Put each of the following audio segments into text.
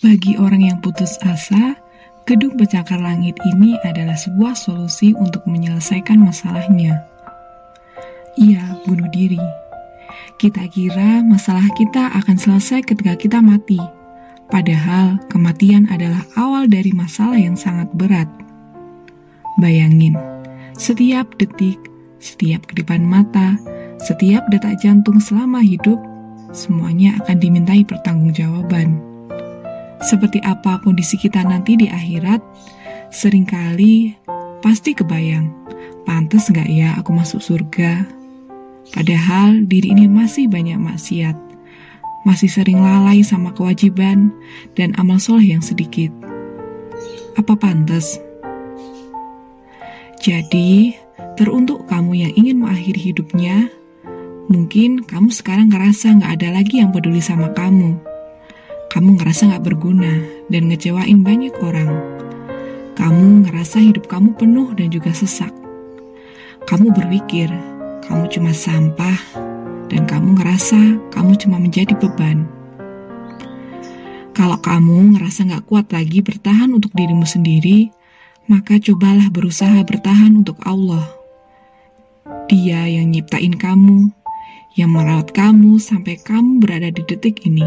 Bagi orang yang putus asa, gedung pencakar langit ini adalah sebuah solusi untuk menyelesaikan masalahnya. Ia bunuh diri. Kita kira masalah kita akan selesai ketika kita mati, padahal kematian adalah awal dari masalah yang sangat berat. Bayangin, setiap detik, setiap kedipan mata, setiap detak jantung selama hidup, semuanya akan dimintai pertanggungjawaban. Seperti apa kondisi kita nanti di akhirat, sering kali pasti kebayang, pantas nggak ya aku masuk surga? Padahal diri ini masih banyak maksiat, masih sering lalai sama kewajiban dan amal soleh yang sedikit. Apa pantas? Jadi, teruntuk kamu yang ingin mengakhiri hidupnya, mungkin kamu sekarang ngerasa nggak ada lagi yang peduli sama kamu. Kamu ngerasa nggak berguna dan ngecewain banyak orang. Kamu ngerasa hidup kamu penuh dan juga sesak. Kamu berpikir kamu cuma sampah dan kamu ngerasa kamu cuma menjadi beban. Kalau kamu ngerasa nggak kuat lagi bertahan untuk dirimu sendiri, maka cobalah berusaha bertahan untuk Allah. Dia yang nyiptain kamu, yang merawat kamu sampai kamu berada di detik ini,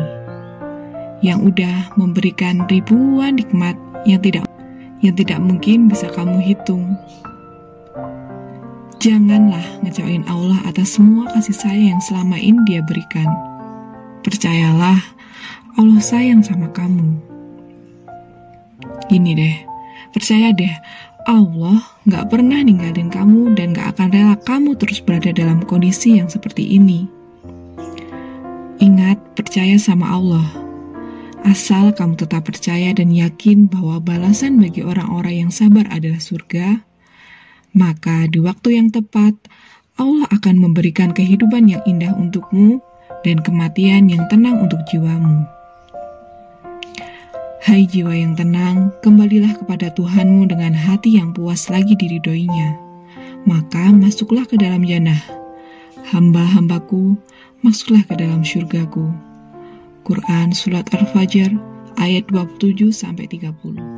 yang udah memberikan ribuan nikmat yang tidak yang tidak mungkin bisa kamu hitung. Janganlah ngecewain Allah atas semua kasih sayang yang selama ini dia berikan. Percayalah, Allah sayang sama kamu. Gini deh, Percaya deh, Allah gak pernah ninggalin kamu dan gak akan rela kamu terus berada dalam kondisi yang seperti ini. Ingat, percaya sama Allah. Asal kamu tetap percaya dan yakin bahwa balasan bagi orang-orang yang sabar adalah surga, maka di waktu yang tepat, Allah akan memberikan kehidupan yang indah untukmu dan kematian yang tenang untuk jiwamu. Hai jiwa yang tenang, kembalilah kepada Tuhanmu dengan hati yang puas lagi diridhoinya. Maka masuklah ke dalam jannah. Hamba-hambaku, masuklah ke dalam syurgaku. Quran Surat Al-Fajr ayat 27 30.